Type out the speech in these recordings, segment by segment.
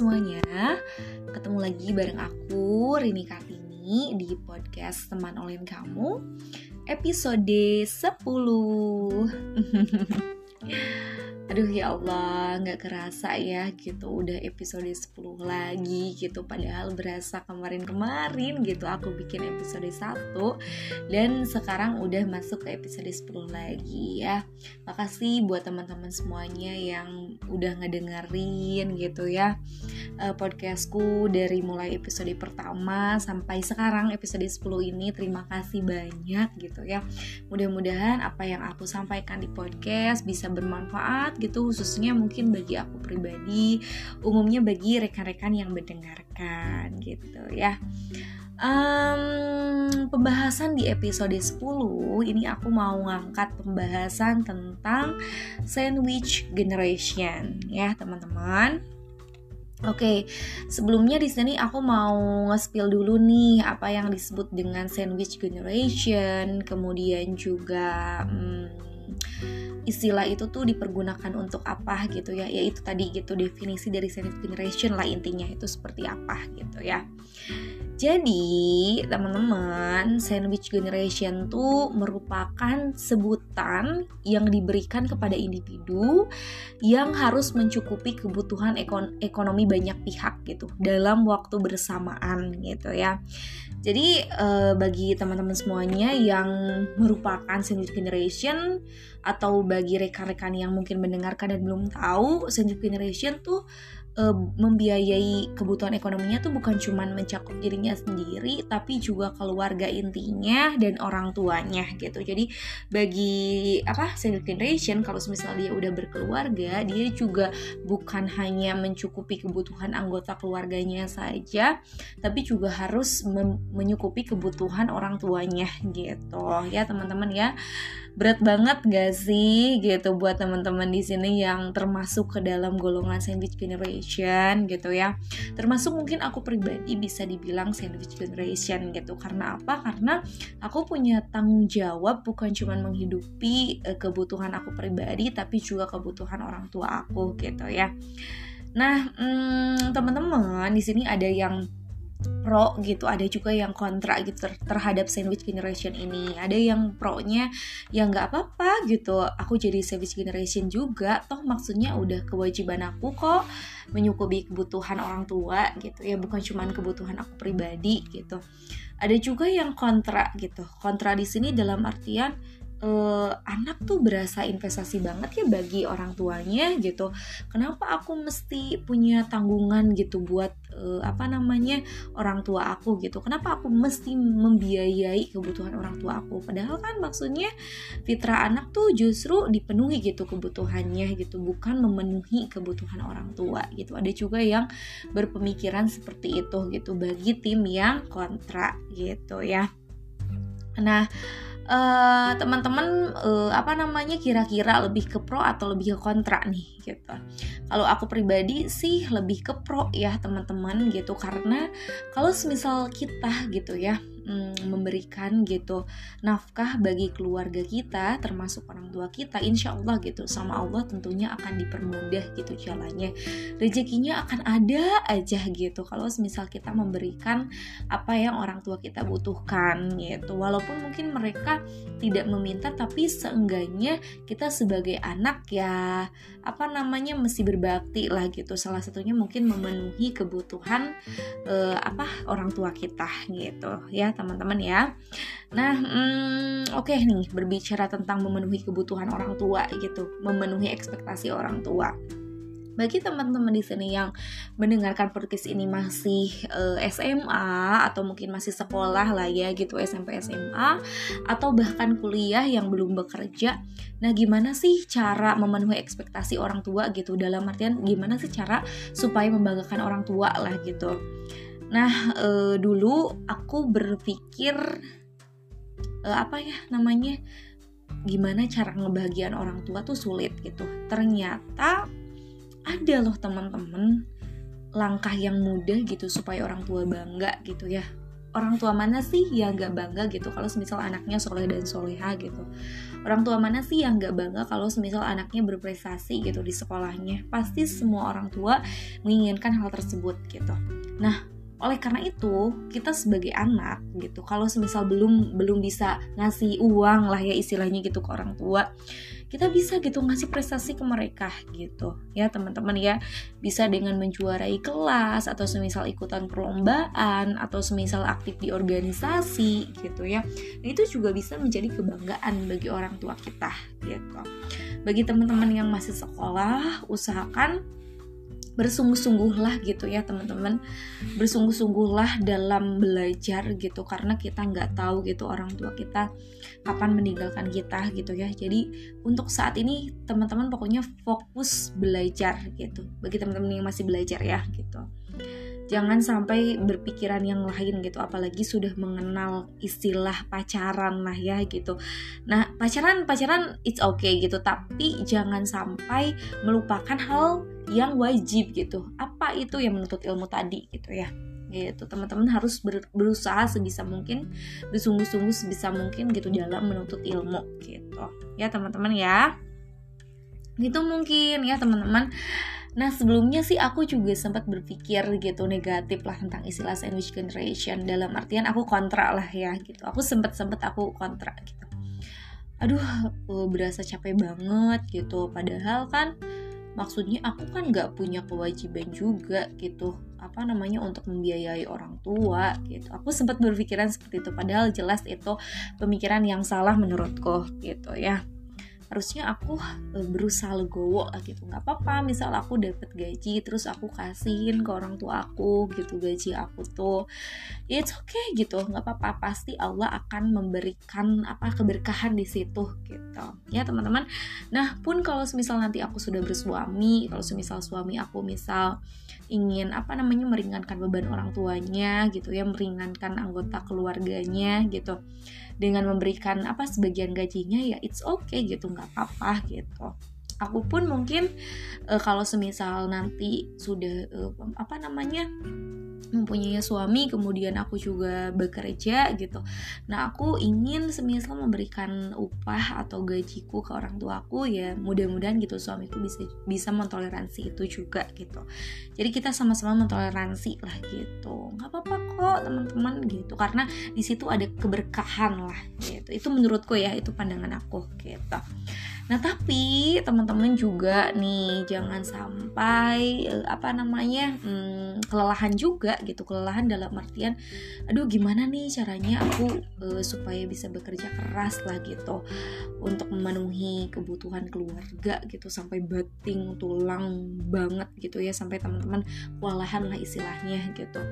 semuanya, ketemu lagi bareng aku Rini Kartini di podcast Teman Online Kamu episode 10 Aduh ya Allah, nggak kerasa ya gitu. Udah episode 10 lagi gitu. Padahal berasa kemarin-kemarin gitu. Aku bikin episode 1 Dan sekarang udah masuk ke episode 10 lagi ya. Makasih buat teman-teman semuanya yang udah ngedengerin gitu ya. Uh, Podcastku dari mulai episode pertama sampai sekarang episode 10 ini Terima kasih banyak gitu ya. Mudah-mudahan apa yang aku sampaikan di podcast bisa bermanfaat gitu khususnya mungkin bagi aku pribadi umumnya bagi rekan-rekan yang mendengarkan gitu ya. Um, pembahasan di episode 10 ini aku mau ngangkat pembahasan tentang sandwich generation ya teman-teman. Oke, okay, sebelumnya di sini aku mau nge-spill dulu nih apa yang disebut dengan sandwich generation, kemudian juga hmm, istilah itu tuh dipergunakan untuk apa gitu ya. Yaitu tadi gitu definisi dari sandwich generation lah intinya itu seperti apa gitu ya jadi teman-teman sandwich generation tuh merupakan sebutan yang diberikan kepada individu yang harus mencukupi kebutuhan ekon ekonomi banyak pihak gitu dalam waktu bersamaan gitu ya. Jadi uh, bagi teman-teman semuanya yang merupakan sandwich generation atau bagi rekan-rekan yang mungkin mendengarkan dan belum tahu sandwich generation tuh uh, membiayai kebutuhan ekonominya tuh bukan cuma mencakup dirinya sendiri tapi juga keluarga intinya dan orang tuanya gitu. Jadi bagi apa single generation kalau misalnya dia udah berkeluarga dia juga bukan hanya mencukupi kebutuhan anggota keluarganya saja tapi juga harus menyukupi kebutuhan orang tuanya gitu. Ya teman-teman ya. Berat banget gak sih gitu buat teman-teman di sini yang termasuk ke dalam golongan sandwich generation gitu ya. Termasuk mungkin aku pribadi bisa dibilang sandwich generation gitu. Karena apa? Karena aku punya tanggung jawab bukan cuma menghidupi uh, kebutuhan aku pribadi tapi juga kebutuhan orang tua aku gitu ya. Nah hmm, teman-teman di sini ada yang pro gitu ada juga yang kontra gitu ter terhadap sandwich generation ini. Ada yang pro nya yang nggak apa-apa gitu. Aku jadi sandwich generation juga. Toh maksudnya udah kewajiban aku kok menyukupi kebutuhan orang tua gitu. Ya bukan cuma kebutuhan aku pribadi gitu. Ada juga yang kontra gitu. Kontra di sini dalam artian uh, anak tuh berasa investasi banget ya bagi orang tuanya gitu. Kenapa aku mesti punya tanggungan gitu buat uh, apa namanya orang tua aku gitu? Kenapa aku mesti membiayai kebutuhan orang tua aku? Padahal kan maksudnya fitrah anak tuh justru dipenuhi gitu kebutuhannya gitu, bukan memenuhi kebutuhan orang tua gitu. Ada juga yang berpemikiran seperti itu gitu bagi tim yang kontra gitu ya. Nah, uh, teman-teman uh, apa namanya kira-kira lebih ke pro atau lebih ke kontra nih gitu. Kalau aku pribadi sih lebih ke pro ya teman-teman gitu karena kalau semisal kita gitu ya mm, memberikan gitu nafkah bagi keluarga kita termasuk orang tua kita insya Allah gitu sama Allah tentunya akan dipermudah gitu jalannya. Rezekinya akan ada aja gitu. Kalau misal kita memberikan apa yang orang tua kita butuhkan gitu. Walaupun mungkin mereka tidak meminta tapi seenggaknya kita sebagai anak ya apa namanya mesti berbakti lah gitu. Salah satunya mungkin memenuhi kebutuhan uh, apa orang tua kita gitu. Ya teman-teman ya nah hmm, oke okay nih berbicara tentang memenuhi kebutuhan orang tua gitu memenuhi ekspektasi orang tua bagi teman-teman di sini yang mendengarkan podcast ini masih uh, eh, SMA atau mungkin masih sekolah lah ya gitu SMP SMA atau bahkan kuliah yang belum bekerja. Nah, gimana sih cara memenuhi ekspektasi orang tua gitu dalam artian gimana sih cara supaya membanggakan orang tua lah gitu. Nah, uh, dulu aku berpikir uh, apa ya namanya gimana cara ngebahagiaan orang tua tuh sulit gitu. Ternyata ada loh teman-teman langkah yang mudah gitu supaya orang tua bangga gitu ya. Orang tua mana sih yang gak bangga gitu kalau semisal anaknya soleh dan soleha gitu? Orang tua mana sih yang gak bangga kalau semisal anaknya berprestasi gitu di sekolahnya? Pasti semua orang tua menginginkan hal tersebut gitu. Nah oleh karena itu kita sebagai anak gitu kalau semisal belum belum bisa ngasih uang lah ya istilahnya gitu ke orang tua kita bisa gitu ngasih prestasi ke mereka gitu. Ya teman-teman ya bisa dengan menjuarai kelas atau semisal ikutan perlombaan atau semisal aktif di organisasi gitu ya. Nah, itu juga bisa menjadi kebanggaan bagi orang tua kita gitu. Bagi teman-teman yang masih sekolah usahakan bersungguh-sungguhlah gitu ya teman-teman. Bersungguh-sungguhlah dalam belajar gitu karena kita nggak tahu gitu orang tua kita kapan meninggalkan kita gitu ya. Jadi untuk saat ini teman-teman pokoknya fokus belajar gitu. Bagi teman-teman yang masih belajar ya gitu jangan sampai berpikiran yang lain gitu apalagi sudah mengenal istilah pacaran lah ya gitu. Nah pacaran pacaran it's okay gitu. Tapi jangan sampai melupakan hal yang wajib gitu. Apa itu yang menuntut ilmu tadi gitu ya? Gitu teman-teman harus ber, berusaha sebisa mungkin bersungguh-sungguh sebisa mungkin gitu dalam menuntut ilmu gitu. Ya teman-teman ya. Gitu mungkin ya teman-teman Nah sebelumnya sih aku juga sempat berpikir gitu negatif lah tentang istilah sandwich generation dalam artian aku kontra lah ya gitu. Aku sempet sempet aku kontra gitu. Aduh berasa capek banget gitu. Padahal kan maksudnya aku kan nggak punya kewajiban juga gitu apa namanya untuk membiayai orang tua gitu aku sempat berpikiran seperti itu padahal jelas itu pemikiran yang salah menurutku gitu ya harusnya aku uh, berusaha legowo gitu. Nggak apa-apa misal aku dapat gaji terus aku kasihin ke orang tua aku gitu gaji aku tuh it's okay gitu. Nggak apa-apa pasti Allah akan memberikan apa keberkahan di situ gitu. Ya teman-teman. Nah pun kalau misal nanti aku sudah bersuami kalau misal suami aku misal ingin apa namanya meringankan beban orang tuanya gitu ya meringankan anggota keluarganya gitu dengan memberikan apa sebagian gajinya ya it's okay gitu nggak apa-apa gitu. Aku pun mungkin uh, kalau semisal nanti sudah uh, apa namanya mempunyai suami kemudian aku juga bekerja gitu. Nah aku ingin semisal memberikan upah atau gajiku ke orang tuaku ya mudah-mudahan gitu suamiku bisa bisa mentoleransi itu juga gitu. Jadi kita sama-sama mentoleransi lah gitu. Nggak apa-apa kok teman-teman gitu. Karena di situ ada keberkahan lah gitu. Itu menurutku ya itu pandangan aku gitu Nah, tapi teman-teman juga nih jangan sampai eh, apa namanya? Hmm, kelelahan juga gitu. Kelelahan dalam artian aduh gimana nih caranya aku uh, supaya bisa bekerja keras lah gitu untuk memenuhi kebutuhan keluarga gitu sampai bating tulang banget gitu ya sampai teman-teman kewalahan lah istilahnya gitu.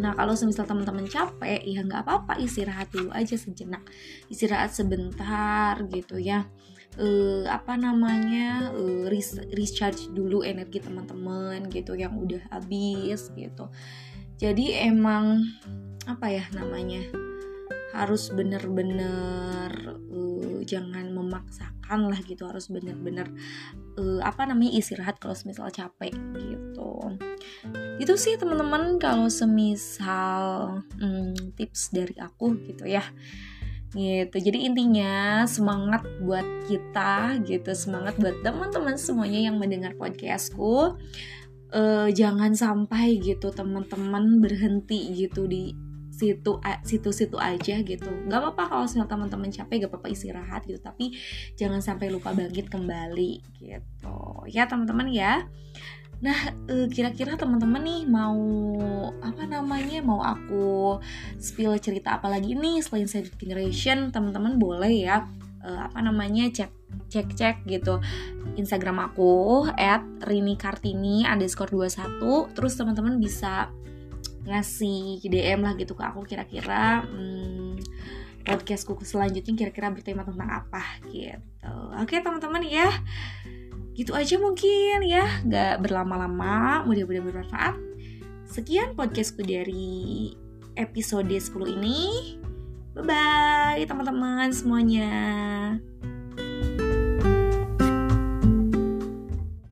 Nah kalau semisal teman-teman capek ya nggak apa-apa istirahat dulu aja sejenak istirahat sebentar gitu ya uh, apa namanya uh, recharge dulu energi teman-teman gitu yang udah habis gitu. Jadi emang apa ya namanya harus bener-bener uh, jangan memaksakan lah gitu harus bener-bener uh, apa namanya istirahat kalau semisal capek gitu. Itu sih teman-teman kalau semisal um, tips dari aku gitu ya gitu. Jadi intinya semangat buat kita gitu semangat buat teman-teman semuanya yang mendengar podcastku. Uh, jangan sampai gitu teman-teman berhenti gitu di situ situ-situ aja gitu. Nggak apa-apa kalau misalnya teman-teman capek gak apa-apa istirahat gitu. Tapi jangan sampai lupa bangkit kembali gitu. Ya teman-teman ya Nah, eh, kira-kira teman-teman nih mau apa namanya? Mau aku spill cerita apa lagi nih selain Secret Generation? Teman-teman boleh ya eh, apa namanya? cek cek cek gitu Instagram aku at Rini Kartini underscore 21 terus teman-teman bisa ngasih DM lah gitu ke aku kira-kira hmm, podcastku selanjutnya kira-kira bertema tentang apa gitu oke teman-teman ya gitu aja mungkin ya nggak berlama-lama mudah-mudahan bermanfaat. Sekian podcastku dari episode 10 ini. Bye bye teman-teman semuanya